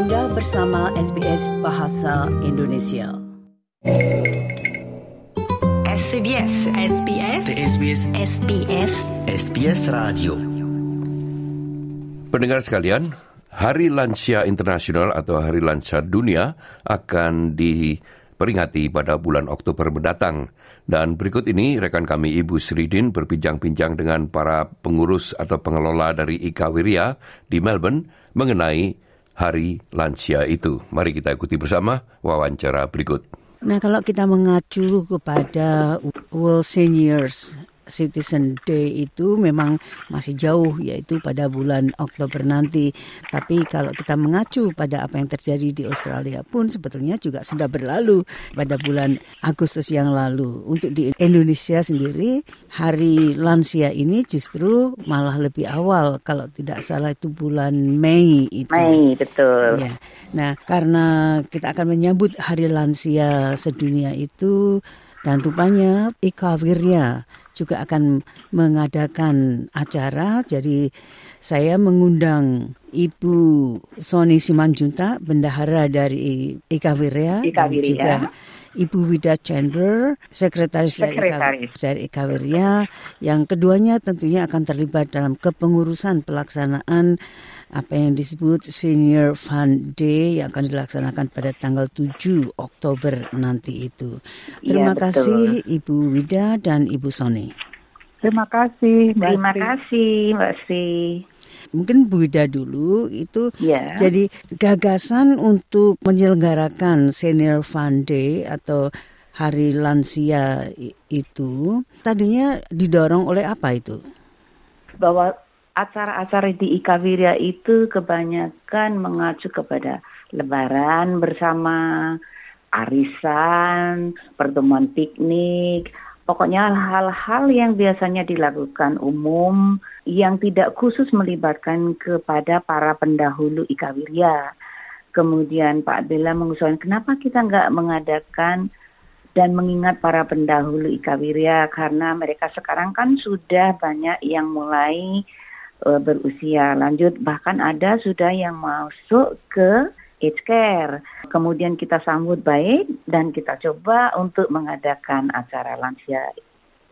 Anda bersama SBS Bahasa Indonesia. SBS SBS SBS SBS SBS Radio Pendengar sekalian, Hari Lansia Internasional atau Hari Lansia Dunia akan diperingati pada bulan Oktober mendatang. Dan berikut ini rekan kami Ibu Sridin berbincang-bincang dengan para pengurus atau pengelola dari Ika Wirya di Melbourne mengenai Hari Lansia itu. Mari kita ikuti bersama wawancara berikut. Nah, kalau kita mengacu kepada World Seniors Citizen Day itu memang masih jauh yaitu pada bulan Oktober nanti. Tapi kalau kita mengacu pada apa yang terjadi di Australia pun sebetulnya juga sudah berlalu pada bulan Agustus yang lalu. Untuk di Indonesia sendiri hari lansia ini justru malah lebih awal kalau tidak salah itu bulan Mei itu. Mei, betul. Ya. Nah, karena kita akan menyambut Hari Lansia Sedunia itu dan rupanya Ika Wirya juga akan mengadakan acara. Jadi saya mengundang Ibu Sony Simanjunta, bendahara dari Ika Wirya, Ika dan juga Ibu Wida Chandler, sekretaris, Sekretaris. dari Ika Wirya, yang keduanya tentunya akan terlibat dalam kepengurusan pelaksanaan apa yang disebut Senior Fund Day yang akan dilaksanakan pada tanggal 7 Oktober nanti itu. Terima Iya, betul. kasih Ibu Wida dan Ibu Sony. Terima kasih, Mbak Terima Sri. kasih, Mbak Sri. Mungkin Bu Wida dulu itu Ya. jadi gagasan untuk menyelenggarakan Senior Fund Day atau Hari Lansia itu tadinya didorong oleh apa itu? bahwa acara-acara di Ika Wirya itu kebanyakan mengacu kepada lebaran bersama, arisan, pertemuan piknik, pokoknya hal-hal yang biasanya dilakukan umum yang tidak khusus melibatkan kepada para pendahulu Ika Wirya. Kemudian Pak Bella mengusulkan kenapa kita nggak mengadakan dan mengingat para pendahulu Ika Wirya karena mereka sekarang kan sudah banyak yang mulai eh, berusia lanjut bahkan ada sudah yang masuk ke aged care. Kemudian kita sambut baik dan kita coba untuk mengadakan acara lansia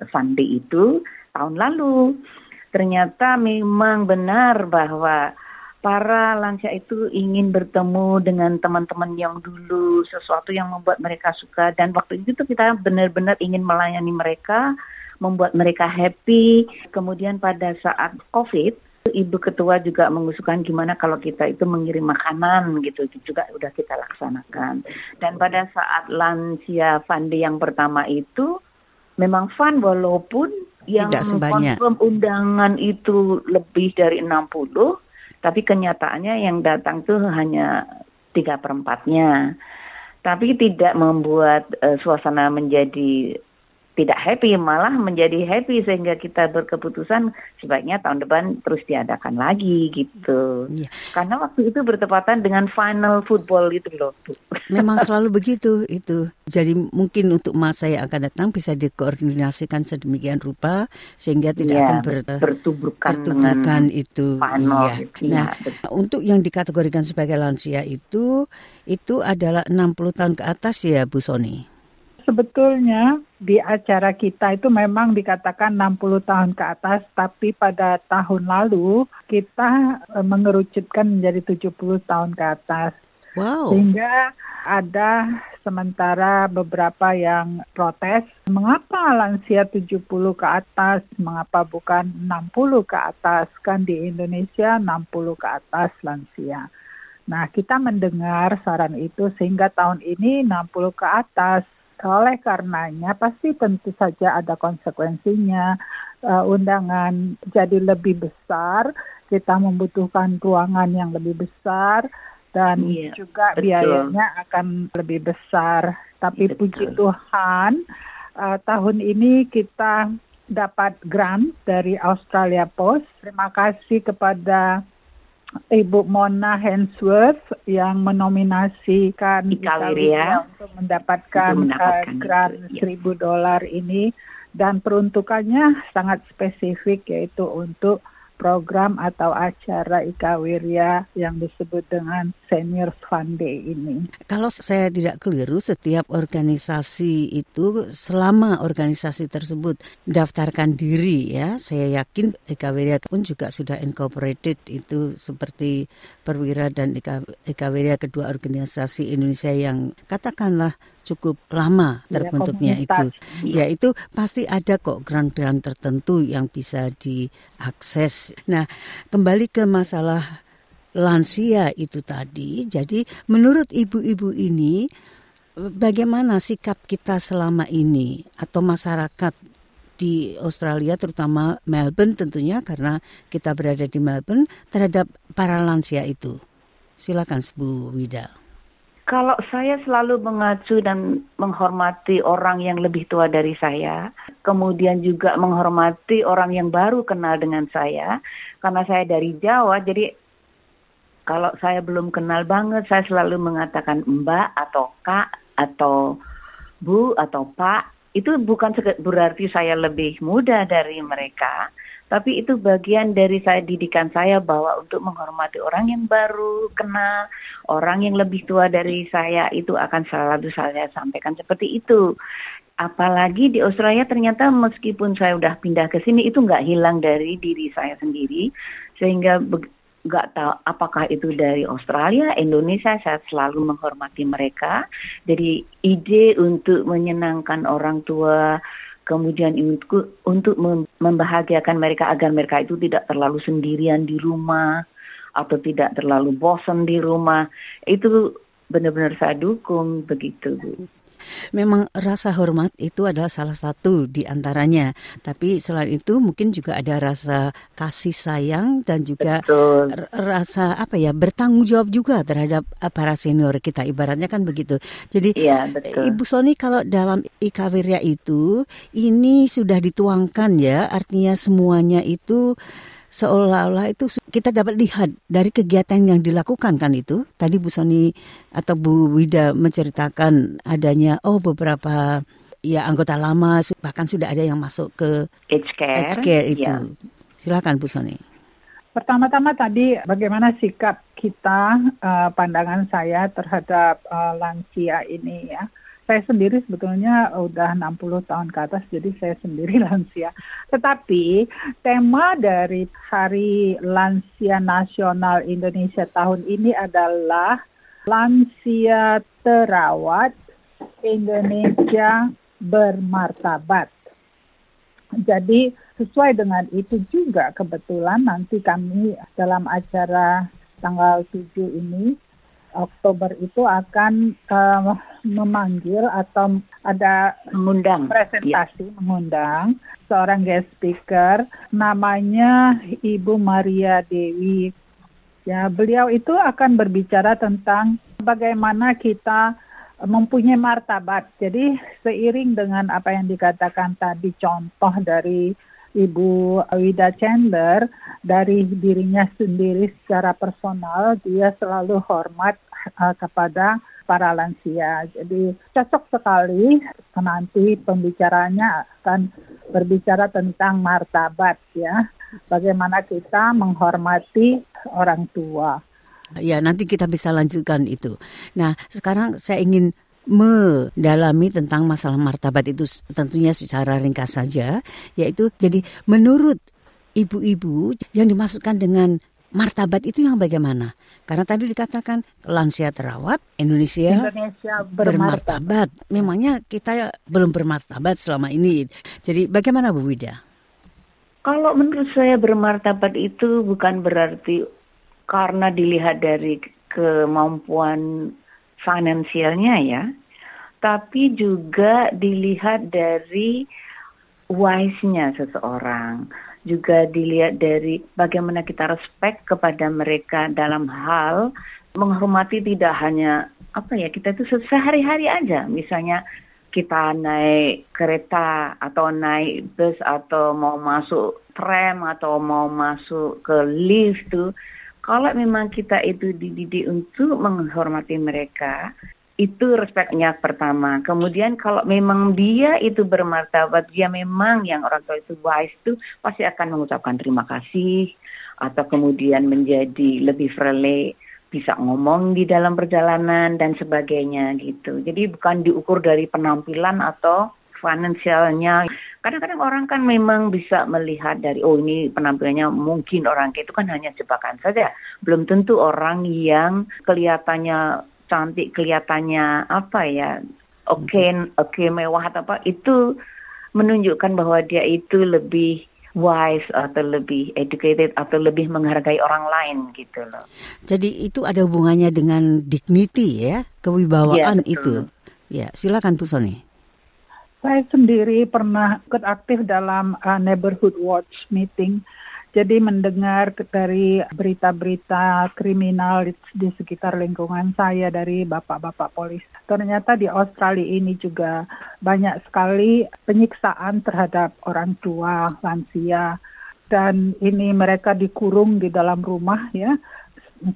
Fund Day itu tahun lalu. Ternyata memang benar bahwa para lansia itu ingin bertemu dengan teman-teman yang dulu, sesuatu yang membuat mereka suka dan waktu itu kita benar-benar ingin melayani mereka, membuat mereka happy. Kemudian pada saat COVID, Ibu Ketua juga mengusulkan gimana kalau kita itu mengirim makanan gitu, itu juga udah kita laksanakan. Dan pada saat lansia Fandi yang pertama itu memang fun walaupun yang Tidak sebanyak. confirm undangan itu lebih dari 60, tapi kenyataannya yang datang tuh hanya tiga perempatnya. Tapi tidak membuat eh, suasana menjadi tidak happy, malah menjadi happy sehingga kita berkeputusan sebaiknya tahun depan terus diadakan lagi gitu. Iya. Karena waktu itu bertepatan dengan final football itu loh. Memang selalu begitu itu. Jadi mungkin untuk masa yang akan datang bisa dikoordinasikan sedemikian rupa sehingga tidak Iya, akan ber, bertuburkan itu. final. Iya. gitu. Nah, Iya, untuk yang dikategorikan sebagai lansia itu itu adalah 60 tahun ke atas ya Bu Sony. Sebetulnya di acara kita itu memang dikatakan 60 tahun ke atas, tapi pada tahun lalu kita eh, mengerucutkan menjadi 70 tahun ke atas. Wow. Sehingga ada sementara beberapa yang protes, mengapa lansia 70 ke atas, mengapa bukan 60 ke atas? Kan di Indonesia 60 ke atas lansia. Nah, kita mendengar saran itu sehingga tahun ini 60 ke atas. Oleh karenanya pasti tentu saja ada konsekuensinya. Eh, undangan jadi lebih besar, kita membutuhkan ruangan yang lebih besar dan Iya, juga betul. biayanya akan lebih besar. Tapi Betul. puji Tuhan, eh, tahun ini kita dapat grant dari Australia Post. Terima kasih kepada Ibu Mona Hensworth yang menominasikan Ika untuk mendapatkan, untuk mendapatkan eh, grant itu, ya. seribu dolar ini dan peruntukannya sangat spesifik yaitu untuk program atau acara Ika Wirya yang disebut dengan Seniors Fund Day ini. Kalau saya tidak keliru, setiap organisasi itu selama organisasi tersebut daftarkan diri ya, saya yakin Eka pun juga sudah incorporated itu seperti Perwira dan Eka, Eka kedua organisasi Indonesia yang katakanlah cukup lama iya, terbentuknya ya, itu. Ya itu pasti ada kok grant-grant tertentu yang bisa diakses. Nah, kembali ke masalah lansia itu tadi. Jadi menurut ibu-ibu ini bagaimana sikap kita selama ini atau masyarakat di Australia terutama Melbourne tentunya karena kita berada di Melbourne terhadap para lansia itu. Silakan Bu Wida. Kalau saya selalu mengacu dan menghormati orang yang lebih tua dari saya, kemudian juga menghormati orang yang baru kenal dengan saya, karena saya dari Jawa, jadi kalau saya belum kenal banget, saya selalu mengatakan mbak atau kak atau bu atau pak. Itu bukan berarti saya lebih muda dari mereka, tapi itu bagian dari saya didikan saya bahwa untuk menghormati orang yang baru kenal, orang yang lebih tua dari saya itu akan selalu saya sampaikan seperti itu. Apalagi di Australia ternyata meskipun saya udah pindah ke sini itu nggak hilang dari diri saya sendiri, sehingga nggak tahu apakah itu dari Australia, Indonesia, saya selalu menghormati mereka. Jadi ide untuk menyenangkan orang tua, kemudian untuk untuk membahagiakan mereka agar mereka itu tidak terlalu sendirian di rumah atau tidak terlalu bosan di rumah, itu benar-benar saya dukung begitu, Bu. Memang rasa hormat itu adalah salah satu di antaranya. Tapi selain itu mungkin juga ada rasa kasih sayang dan juga betul. rasa apa ya bertanggung jawab juga terhadap eh, para senior kita. Ibaratnya kan begitu. Jadi ya, betul. Ibu Sony kalau dalam Ika Wirya itu ini sudah dituangkan ya, artinya semuanya itu seolah-olah itu kita dapat lihat dari kegiatan yang dilakukan kan itu. Tadi Bu Soni atau Bu Wida menceritakan adanya oh beberapa ya anggota lama bahkan sudah ada yang masuk ke aged care, aged care itu. Ya. Silakan Bu Soni. Pertama-tama tadi bagaimana sikap kita, uh, pandangan saya terhadap uh, lansia ini ya saya sendiri sebetulnya udah 60 tahun ke atas, jadi saya sendiri lansia. Tetapi tema dari Hari Lansia Nasional Indonesia tahun ini adalah Lansia Terawat Indonesia Bermartabat. Jadi sesuai dengan itu juga kebetulan nanti kami dalam acara tanggal 7 ini Oktober itu akan uh, memanggil atau ada mengundang presentasi ya. mengundang seorang guest speaker namanya Ibu Maria Dewi. Ya, beliau itu akan berbicara tentang bagaimana kita mempunyai martabat. Jadi seiring dengan apa yang dikatakan tadi contoh dari Ibu Wida Chandler dari dirinya sendiri secara personal dia selalu hormat uh, kepada para lansia. Jadi cocok sekali nanti pembicaranya akan berbicara tentang martabat ya. Bagaimana kita menghormati orang tua. Ya, nanti kita bisa lanjutkan itu. Nah, sekarang saya ingin mendalami tentang masalah martabat itu tentunya secara ringkas saja, yaitu jadi menurut ibu-ibu yang dimasukkan dengan martabat itu yang bagaimana? Karena tadi dikatakan lansia terawat, Indonesia, Indonesia bermartabat. bermartabat. Memangnya kita belum bermartabat selama ini. Jadi bagaimana Bu Wida? Kalau menurut saya bermartabat itu bukan berarti karena dilihat dari kemampuan finansialnya ya, tapi juga dilihat dari wise-nya seseorang, juga dilihat dari bagaimana kita respect kepada mereka dalam hal menghormati tidak hanya apa ya kita itu sehari-hari aja, misalnya kita naik kereta atau naik bus atau mau masuk tram atau mau masuk ke lift tuh kalau memang kita itu dididik untuk menghormati mereka, itu respeknya pertama. Kemudian kalau memang dia itu bermartabat, dia memang yang orang tua itu wise itu pasti akan mengucapkan terima kasih atau kemudian menjadi lebih friendly bisa ngomong di dalam perjalanan dan sebagainya gitu. Jadi bukan diukur dari penampilan atau finansialnya. Kadang-kadang orang kan memang bisa melihat dari oh ini penampilannya mungkin orang itu kan hanya jebakan saja. Belum tentu orang yang kelihatannya cantik, kelihatannya apa ya, oke, okay, oke okay, mewah atau apa itu menunjukkan bahwa dia itu lebih wise atau lebih educated atau lebih menghargai orang lain gitu loh. Jadi itu ada hubungannya dengan dignity ya, kewibawaan ya, itu. Ya, silakan Bu Soni. Saya sendiri pernah ikut aktif dalam uh, neighborhood watch meeting jadi mendengar dari berita-berita kriminal di sekitar lingkungan saya dari bapak-bapak polis. Ternyata di Australia ini juga banyak sekali penyiksaan terhadap orang tua, lansia. Dan ini mereka dikurung di dalam rumah ya,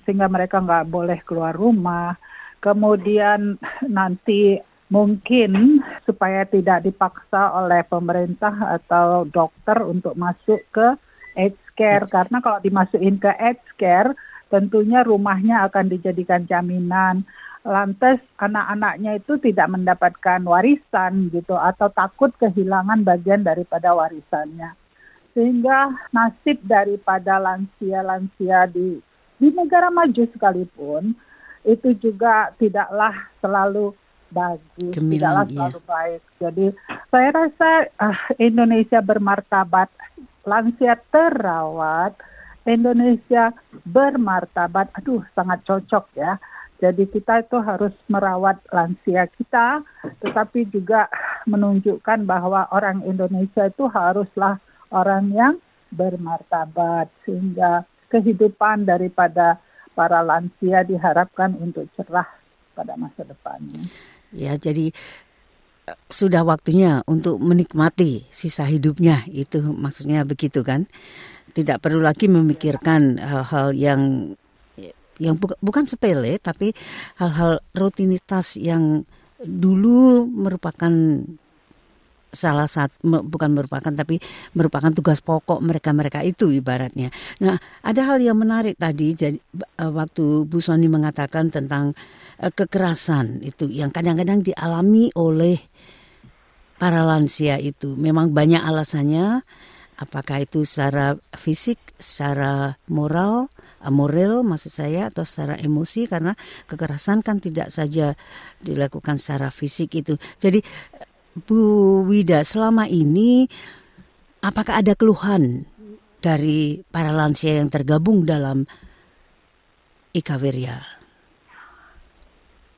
sehingga mereka nggak boleh keluar rumah. Kemudian nanti mungkin supaya tidak dipaksa oleh pemerintah atau dokter untuk masuk ke aged care. Karena kalau dimasukin ke aged care tentunya rumahnya akan dijadikan jaminan. Lantas anak-anaknya itu tidak mendapatkan warisan gitu atau takut kehilangan bagian daripada warisannya. Sehingga nasib daripada lansia-lansia di di negara maju sekalipun itu juga tidaklah selalu bagus, Gemilang, tidaklah iya. selalu baik. Jadi saya rasa uh, Indonesia bermartabat lansia terawat, Indonesia bermartabat. Aduh, sangat cocok ya. Jadi kita itu harus merawat lansia kita, tetapi juga menunjukkan bahwa orang Indonesia itu haruslah orang yang bermartabat sehingga kehidupan daripada para lansia diharapkan untuk cerah pada masa depannya. Ya, jadi sudah waktunya untuk menikmati sisa hidupnya itu maksudnya begitu kan tidak perlu lagi memikirkan hal-hal yang yang bu, bukan sepele tapi hal-hal rutinitas yang dulu merupakan salah satu bukan merupakan tapi merupakan tugas pokok mereka-mereka itu ibaratnya. Nah, ada hal yang menarik tadi jadi eh, waktu Bu Soni mengatakan tentang kekerasan itu yang kadang-kadang dialami oleh para lansia itu. Memang banyak alasannya, apakah itu secara fisik, secara moral, moral maksud saya atau secara emosi karena kekerasan kan tidak saja dilakukan secara fisik itu. Jadi Bu Wida selama ini apakah ada keluhan dari para lansia yang tergabung dalam Ika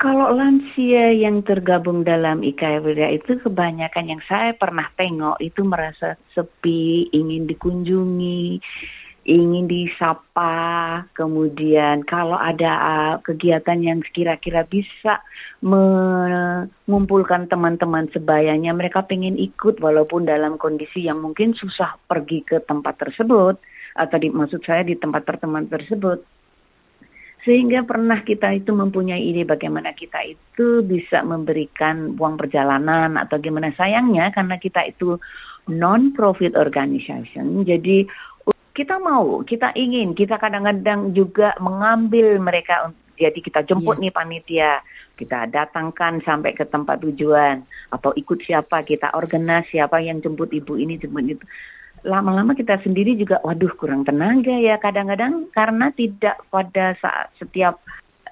kalau lansia yang tergabung dalam IKWDA itu kebanyakan yang saya pernah tengok itu merasa sepi, ingin dikunjungi, ingin disapa, kemudian kalau ada uh, kegiatan yang kira-kira bisa mengumpulkan teman-teman sebayanya, mereka pengen ikut walaupun dalam kondisi yang mungkin susah pergi ke tempat tersebut atau di, maksud saya di tempat pertemuan tersebut sehingga pernah kita itu mempunyai ide bagaimana kita itu bisa memberikan uang perjalanan atau gimana sayangnya karena kita itu non-profit organization jadi kita mau kita ingin kita kadang-kadang juga mengambil mereka jadi kita jemput yeah. nih panitia kita datangkan sampai ke tempat tujuan atau ikut siapa kita organis siapa yang jemput ibu ini jemput itu lama-lama kita sendiri juga waduh kurang tenaga ya kadang-kadang karena tidak pada saat setiap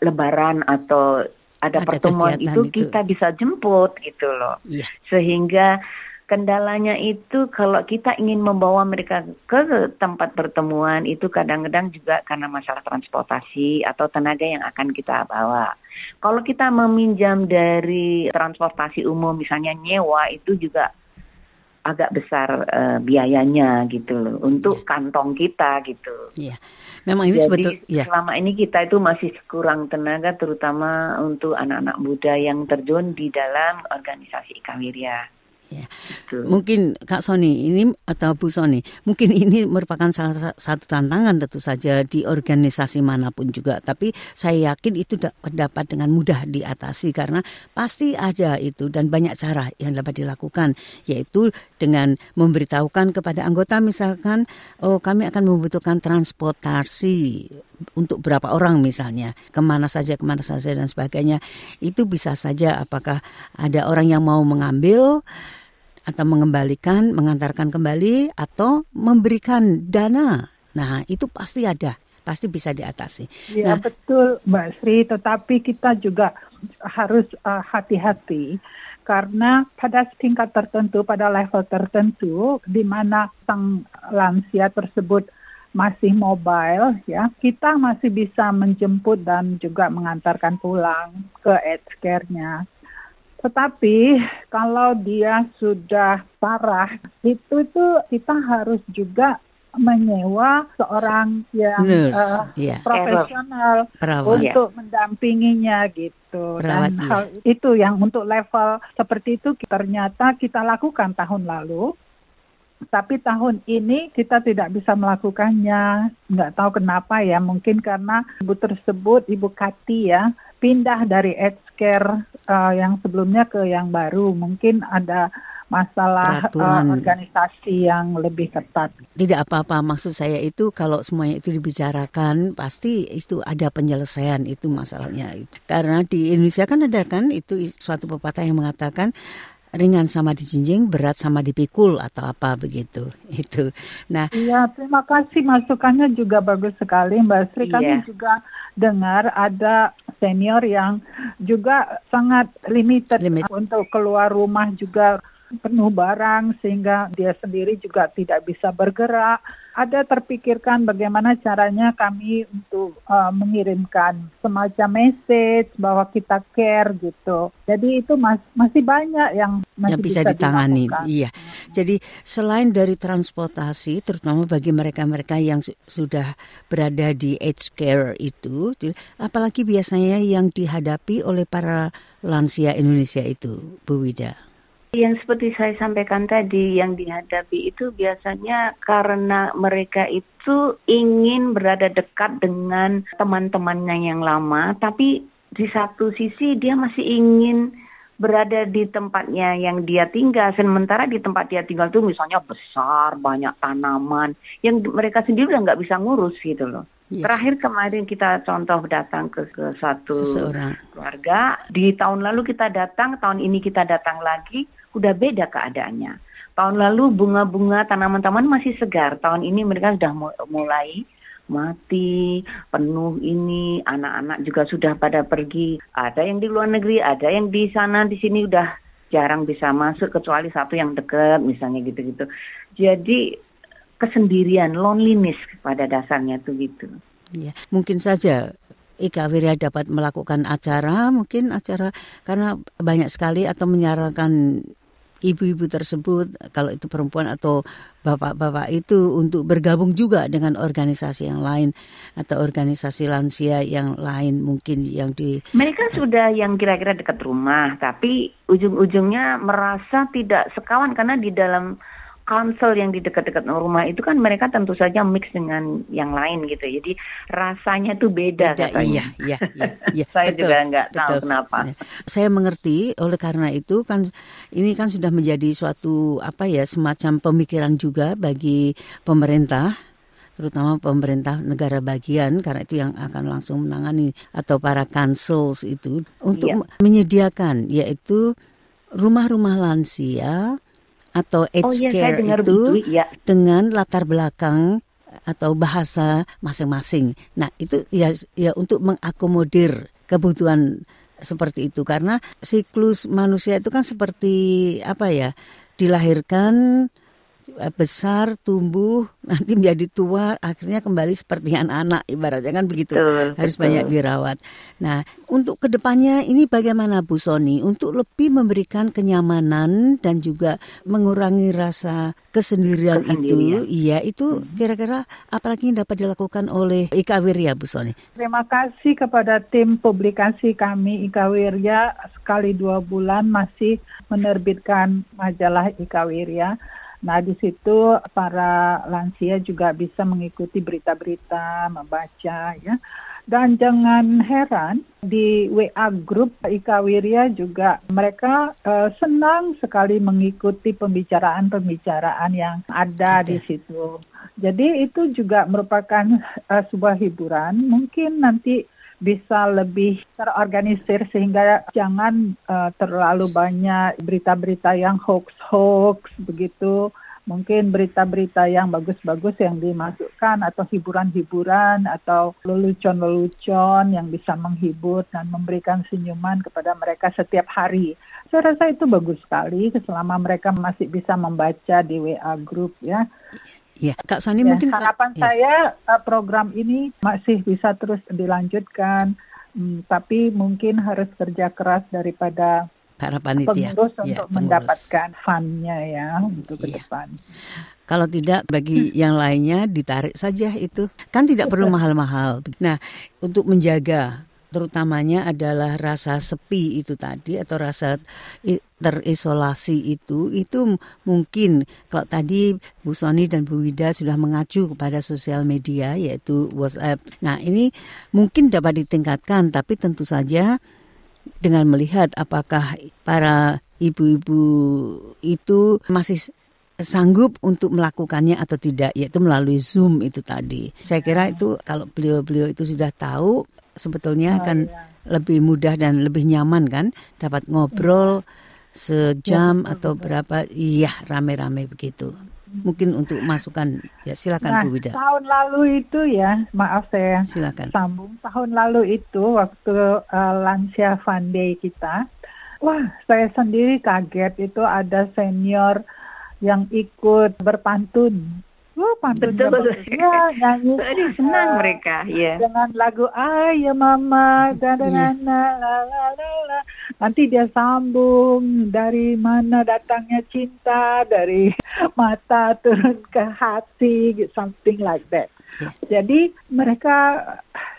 lebaran atau ada, ada pertemuan itu, itu kita bisa jemput gitu loh. Yeah. Sehingga kendalanya itu kalau kita ingin membawa mereka ke tempat pertemuan itu kadang-kadang juga karena masalah transportasi atau tenaga yang akan kita bawa. Kalau kita meminjam dari transportasi umum misalnya nyewa itu juga agak besar uh, biayanya gitu loh untuk yeah. kantong kita gitu. Iya. Memang ini Jadi, sebetul ya. selama ini kita itu masih kurang tenaga terutama untuk anak-anak muda yang terjun di dalam organisasi Ikawirya. Ya. Mungkin Kak Sony ini atau Bu Sony, mungkin ini merupakan salah satu tantangan tentu saja di organisasi mana pun juga. Tapi saya yakin itu dapat dengan mudah diatasi karena pasti ada itu dan banyak cara yang dapat dilakukan, yaitu dengan memberitahukan kepada anggota misalkan, oh kami akan membutuhkan transportasi untuk berapa orang misalnya, ke mana saja, ke mana saja dan sebagainya. Itu bisa saja apakah ada orang yang mau mengambil atau mengembalikan, mengantarkan kembali atau memberikan dana. Nah, itu pasti ada, pasti bisa diatasi. Ya nah, betul Mbak Sri, tetapi kita juga harus uh, hati-hati karena pada tingkat tertentu, pada level tertentu, di mana sang lansia tersebut masih mobile, ya kita masih bisa menjemput dan juga mengantarkan pulang ke aged care-nya. Tetapi kalau dia sudah parah, itu tuh kita harus juga menyewa seorang yang Nurse, uh, iya. profesional Perawat. untuk mendampinginya gitu. Perawat, Dan iya. hal itu yang untuk level seperti itu ternyata kita lakukan tahun lalu. Tapi tahun ini kita tidak bisa melakukannya. Nggak tahu kenapa ya. Mungkin karena ibu tersebut, Ibu Kati ya, pindah dari aged care uh, yang sebelumnya ke yang baru. Mungkin ada masalah uh, organisasi yang lebih ketat. Tidak apa-apa, maksud saya itu kalau semuanya itu dibicarakan pasti itu ada penyelesaian itu masalahnya. Karena di Indonesia kan ada kan itu suatu pepatah yang mengatakan ringan sama dijinjing, berat sama dipikul atau apa begitu. Itu. Nah, Iya, terima kasih masukannya juga bagus sekali Mbak Sri. Kami Iya. juga dengar ada senior yang juga sangat limited Limit. untuk keluar rumah juga penuh barang sehingga dia sendiri juga tidak bisa bergerak. Ada terpikirkan bagaimana caranya kami untuk uh, mengirimkan semacam message bahwa kita care gitu. Jadi itu mas- masih banyak yang masih yang bisa, ditangani. dilakukan. Iya. Jadi selain dari transportasi, terutama bagi mereka-mereka yang su- sudah berada di aged care itu, apalagi biasanya yang dihadapi oleh para lansia Indonesia itu, Bu Wida. Yang seperti saya sampaikan tadi, yang dihadapi itu biasanya karena mereka itu ingin berada dekat dengan teman-temannya yang lama, tapi di satu sisi dia masih ingin berada di tempatnya yang dia tinggal. Sementara di tempat dia tinggal itu misalnya besar, banyak tanaman, yang mereka sendiri udah nggak bisa ngurus gitu loh. Iya. Terakhir kemarin kita contoh datang ke, ke satu Seseorang. keluarga. Di tahun lalu kita datang, tahun ini kita datang lagi, udah beda keadaannya. Tahun lalu bunga-bunga tanaman-tanaman masih segar. Tahun ini mereka sudah mu- mulai mati, penuh ini, anak-anak juga sudah pada pergi. Ada yang di luar negeri, ada yang di sana, di sini udah jarang bisa masuk kecuali satu yang dekat misalnya gitu-gitu. Jadi kesendirian, loneliness pada dasarnya tuh gitu. Ya, mungkin saja Ika Wirya dapat melakukan acara, mungkin acara karena banyak sekali atau menyarankan ibu-ibu tersebut kalau itu perempuan atau bapak-bapak itu untuk bergabung juga dengan organisasi yang lain atau organisasi lansia yang lain mungkin yang di Mereka sudah yang kira-kira dekat rumah, tapi ujung-ujungnya merasa tidak sekawan karena di dalam council yang di dekat-dekat rumah itu kan mereka tentu saja mix dengan yang lain gitu. Jadi rasanya tuh beda, Beda, katanya. iya, iya, iya, iya, Saya betul, juga nggak tahu betul. kenapa. Nah, Saya mengerti oleh karena itu kan ini kan sudah menjadi suatu apa ya semacam pemikiran juga bagi pemerintah terutama pemerintah negara bagian karena itu yang akan langsung menangani atau para councils itu untuk Iya. menyediakan yaitu rumah-rumah lansia atau Oh aged iya, care itu begitu. Ya, dengan latar belakang atau bahasa masing-masing. Nah, itu ya ya untuk mengakomodir kebutuhan seperti itu karena siklus manusia itu kan seperti apa ya? dilahirkan besar, tumbuh, nanti menjadi tua, akhirnya kembali seperti anak-anak ibaratnya kan begitu. betul. Harus betul. banyak dirawat. Nah, untuk ke depannya ini bagaimana Bu Soni untuk lebih memberikan kenyamanan dan juga mengurangi rasa kesendirian, Kesendirian. itu, iya itu kira-kira apalagi yang dapat dilakukan oleh Ika Wirya Bu Soni. Terima kasih kepada tim publikasi kami Ika Wirya sekali dua bulan masih menerbitkan majalah Ika Wirya. Nah di situ para lansia juga bisa mengikuti berita-berita, membaca ya. Dan jangan heran di WA grup Ika Wirya juga mereka uh, senang sekali mengikuti pembicaraan-pembicaraan yang ada di situ. Jadi itu juga merupakan uh, sebuah hiburan. Mungkin nanti bisa lebih terorganisir sehingga jangan uh, terlalu banyak berita-berita yang hoax-hoax begitu mungkin berita-berita yang bagus-bagus yang dimasukkan atau hiburan-hiburan atau lelucon-lelucon yang bisa menghibur dan memberikan senyuman kepada mereka setiap hari. Saya rasa itu bagus sekali selama mereka masih bisa membaca di WA group ya. Ya, Kak Sani ya, mungkin harapan ya. saya eh, program ini masih bisa terus dilanjutkan, hmm, tapi mungkin harus kerja keras daripada para panitia pengurus ya, untuk pengurus. mendapatkan fundnya ya untuk ke Iya. depan. Kalau tidak bagi yang lainnya ditarik saja itu. Kan tidak perlu mahal-mahal. Nah, untuk menjaga terutamanya adalah rasa sepi itu tadi atau rasa terisolasi itu itu mungkin kalau tadi Bu Soni dan Bu Wida sudah mengacu kepada sosial media yaitu WhatsApp. Nah, ini mungkin dapat ditingkatkan tapi tentu saja dengan melihat apakah para ibu-ibu itu masih sanggup untuk melakukannya atau tidak yaitu melalui Zoom itu tadi. Saya kira itu kalau beliau-beliau itu sudah tahu sebetulnya Oh, akan iya. lebih mudah dan lebih nyaman kan dapat ngobrol sejam Ya, atau betul. berapa iya rame-rame begitu. Mungkin untuk masukan ya silakan Nah, Bu Wida. tahun lalu itu ya, maaf saya Silakan. sambung. Tahun lalu itu waktu uh, lansia Fun Day kita, wah saya sendiri kaget itu ada senior yang ikut berpantun. Wah, pantunnya Betul. Ya, nyanyi. Aduh, senang uh, mereka, ya. dengan lagu Ayo Mama dan Iya. la la la la. Nanti dia sambung dari mana datangnya cinta dari mata turun ke hati something like that. Iya. Jadi mereka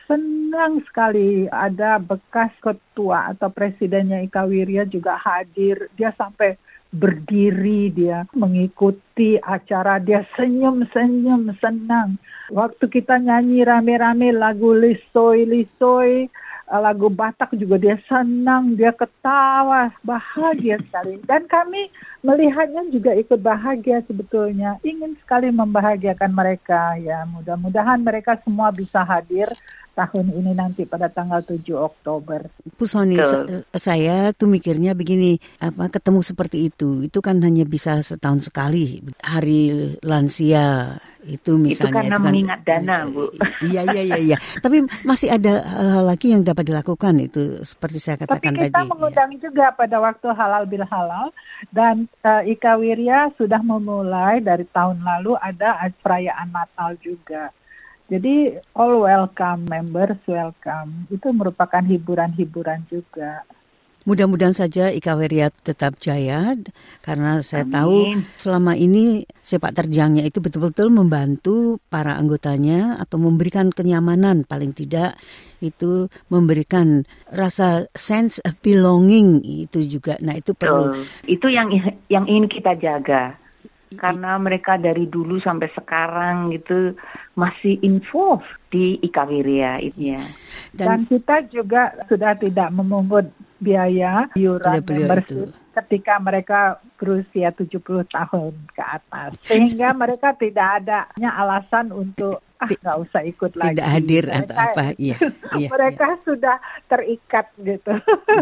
senang sekali ada bekas ketua atau presidennya Ika Wirya juga hadir. Dia sampai berdiri dia mengikuti acara dia senyum-senyum senang. Waktu kita nyanyi rame-rame lagu lisoy lisoy eh, lagu Batak juga dia senang dia ketawa bahagia sekali. Dan kami melihatnya juga ikut bahagia sebetulnya. Ingin sekali membahagiakan mereka ya. Mudah-mudahan mereka semua bisa hadir tahun ini nanti pada tanggal 7 Oktober Bu Betul. sa- saya tuh mikirnya begini, apa ketemu seperti itu, itu kan hanya bisa setahun sekali. Hari lansia itu misalnya. karena kan- mengingat dana, Bu. Iya, iya, iya, iya. Tapi masih ada hal-hal lagi yang dapat dilakukan itu, seperti saya Tapi katakan kita tadi. mengundang juga pada waktu halal bil halal dan eh, Ika Wirya sudah memulai dari tahun lalu ada perayaan Natal juga. Jadi all welcome members welcome itu merupakan hiburan-hiburan juga. Mudah-mudahan saja Ika Weria tetap jaya karena saya Amin. tahu selama ini sepak terjangnya itu betul-betul membantu para anggotanya atau memberikan kenyamanan paling tidak itu memberikan rasa sense of belonging itu juga. Nah, itu perlu. Itu yang yang ingin kita jaga. Karena mereka dari dulu sampai sekarang gitu masih involved di Ika Wirya itu ya. Dan, dan kita juga sudah tidak memungut biaya iuran membership itu. ketika mereka berusia 70 tahun ke atas. Sehingga mereka tidak ada alasan untuk ah nggak usah ikut lagi. tidak hadir Mereka- atau apa. Iya, iya. mereka sudah terikat gitu.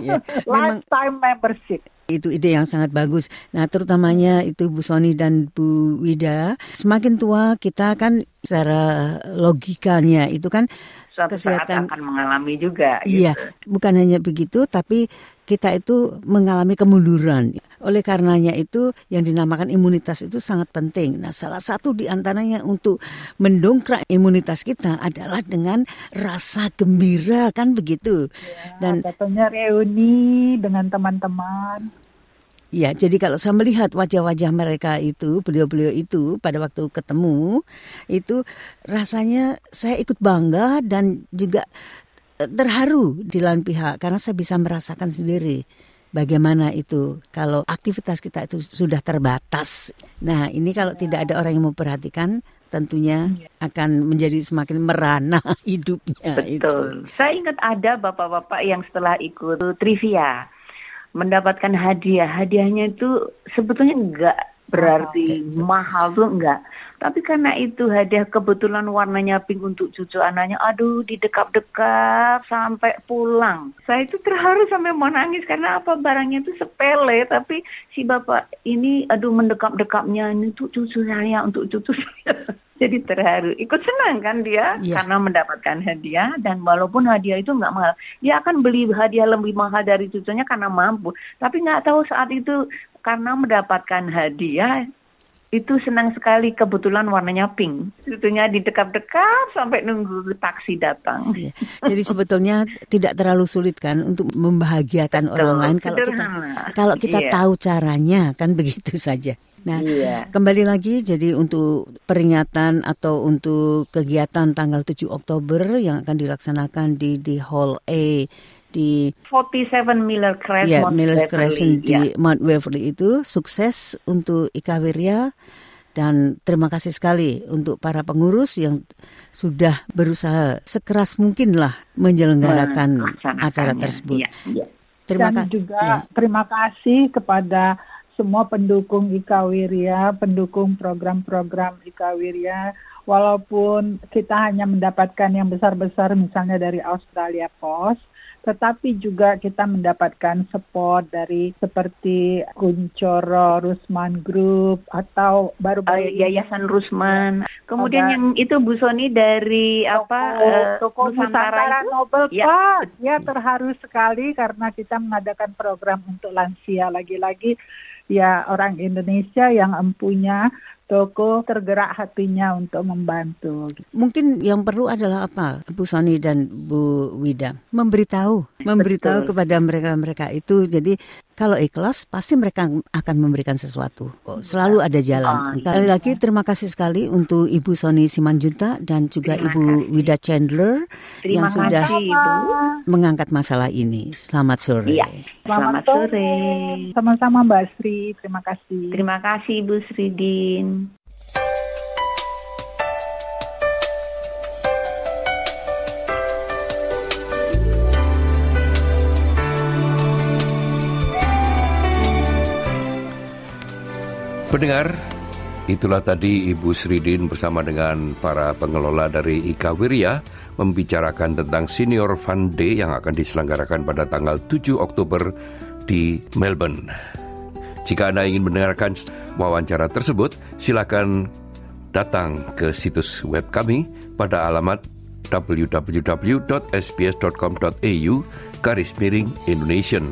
iya. Memang Lifetime membership. Itu ide yang sangat bagus. Nah, terutamanya itu Bu Soni dan Bu Wida, semakin tua kita kan secara logikanya itu kan Suatu saat Kesehatan- akan mengalami juga. Iya, gitu. bukan hanya begitu, tapi kita itu mengalami kemunduran. Oleh karenanya itu yang dinamakan imunitas itu sangat penting. Nah, salah satu di antaranya untuk mendongkrak imunitas kita adalah dengan rasa gembira, kan begitu. Dan Nah, Katanya reuni dengan teman-teman. Ya, jadi kalau saya melihat wajah-wajah mereka itu, beliau-beliau itu pada waktu ketemu, itu rasanya saya ikut bangga dan juga eh, terharu di lain pihak karena saya bisa merasakan sendiri bagaimana itu kalau aktivitas kita itu sudah terbatas. Nah, ini kalau tidak ada orang yang memperhatikan, tentunya akan menjadi semakin merana hidupnya Betul. itu. Saya ingat ada bapak-bapak yang setelah ikut trivia mendapatkan hadiah. Hadiahnya itu sebetulnya enggak berarti mahal tuh enggak. Tapi karena itu hadiah kebetulan warnanya pink untuk cucu anaknya, aduh didekap-dekap sampai pulang. Saya itu terharu sampai mau nangis karena apa barangnya itu sepele, tapi si bapak ini aduh mendekap-dekapnya ini untuk cucu saya, untuk cucu saya. Jadi terharu, ikut senang kan dia Iya. karena mendapatkan hadiah dan walaupun hadiah itu nggak mahal, dia akan beli hadiah lebih mahal dari cucunya karena mampu. Tapi nggak tahu saat itu karena mendapatkan hadiah itu senang sekali kebetulan warnanya pink. Cucunya didekap-dekap sampai nunggu taksi datang. Ya. Jadi sebetulnya tidak terlalu sulit kan untuk membahagiakan Betul, orang lain kalau kita kalau kita Iya. tahu caranya kan begitu saja. Nah, Iya. kembali lagi jadi untuk peringatan atau untuk kegiatan tanggal 7 Oktober yang akan dilaksanakan di di Hall A di 47 Miller Crescent, ya Mount Miller. Crescent di Ya. Mount Waverly itu sukses untuk Ika Wirya dan terima kasih sekali untuk para pengurus yang sudah berusaha sekeras mungkin lah menyelenggarakan acara tersebut. Iya, iya. Terima Dan kasih. juga terima kasih kepada semua pendukung Ika Wirya, pendukung program-program Ika Wirya. Walaupun kita hanya mendapatkan yang besar-besar misalnya dari Australia Post, tetapi juga kita mendapatkan support dari seperti Kuncoro, Rusman Group, atau Uh, baru-baru ini Yayasan Rusman. Kemudian Ada- yang itu Bu Soni dari apa eh, toko Nusantara itu? Nobel Ya. Pak. Dia terharu sekali karena kita mengadakan program untuk lansia lagi-lagi ya orang Indonesia yang empunya toko tergerak hatinya untuk membantu. Mungkin yang perlu adalah apa, Bu Soni dan Bu Wida, memberitahu, memberitahu Betul. kepada mereka-mereka itu. Jadi kalau ikhlas pasti mereka akan memberikan sesuatu. Kok selalu ada jalan. Oh, iya. Sekali lagi terima kasih sekali untuk Ibu Soni Simanjunta dan juga Terima Ibu kasih. Wida Chandler Terima yang sudah kasih Ibu. mengangkat masalah ini. Selamat sore. Iya. Selamat sore. Sama-sama Mbak Sri, terima kasih. Terima kasih Bu Sridin. Pendengar, itulah tadi Ibu Sridin bersama dengan para pengelola dari Ika Wirya membicarakan tentang Senior Fun Day yang akan diselenggarakan pada tanggal 7 Oktober di Melbourne. Jika Anda ingin mendengarkan wawancara tersebut, silakan datang ke situs web kami pada alamat www.sbs.com.au garis miring Indonesian.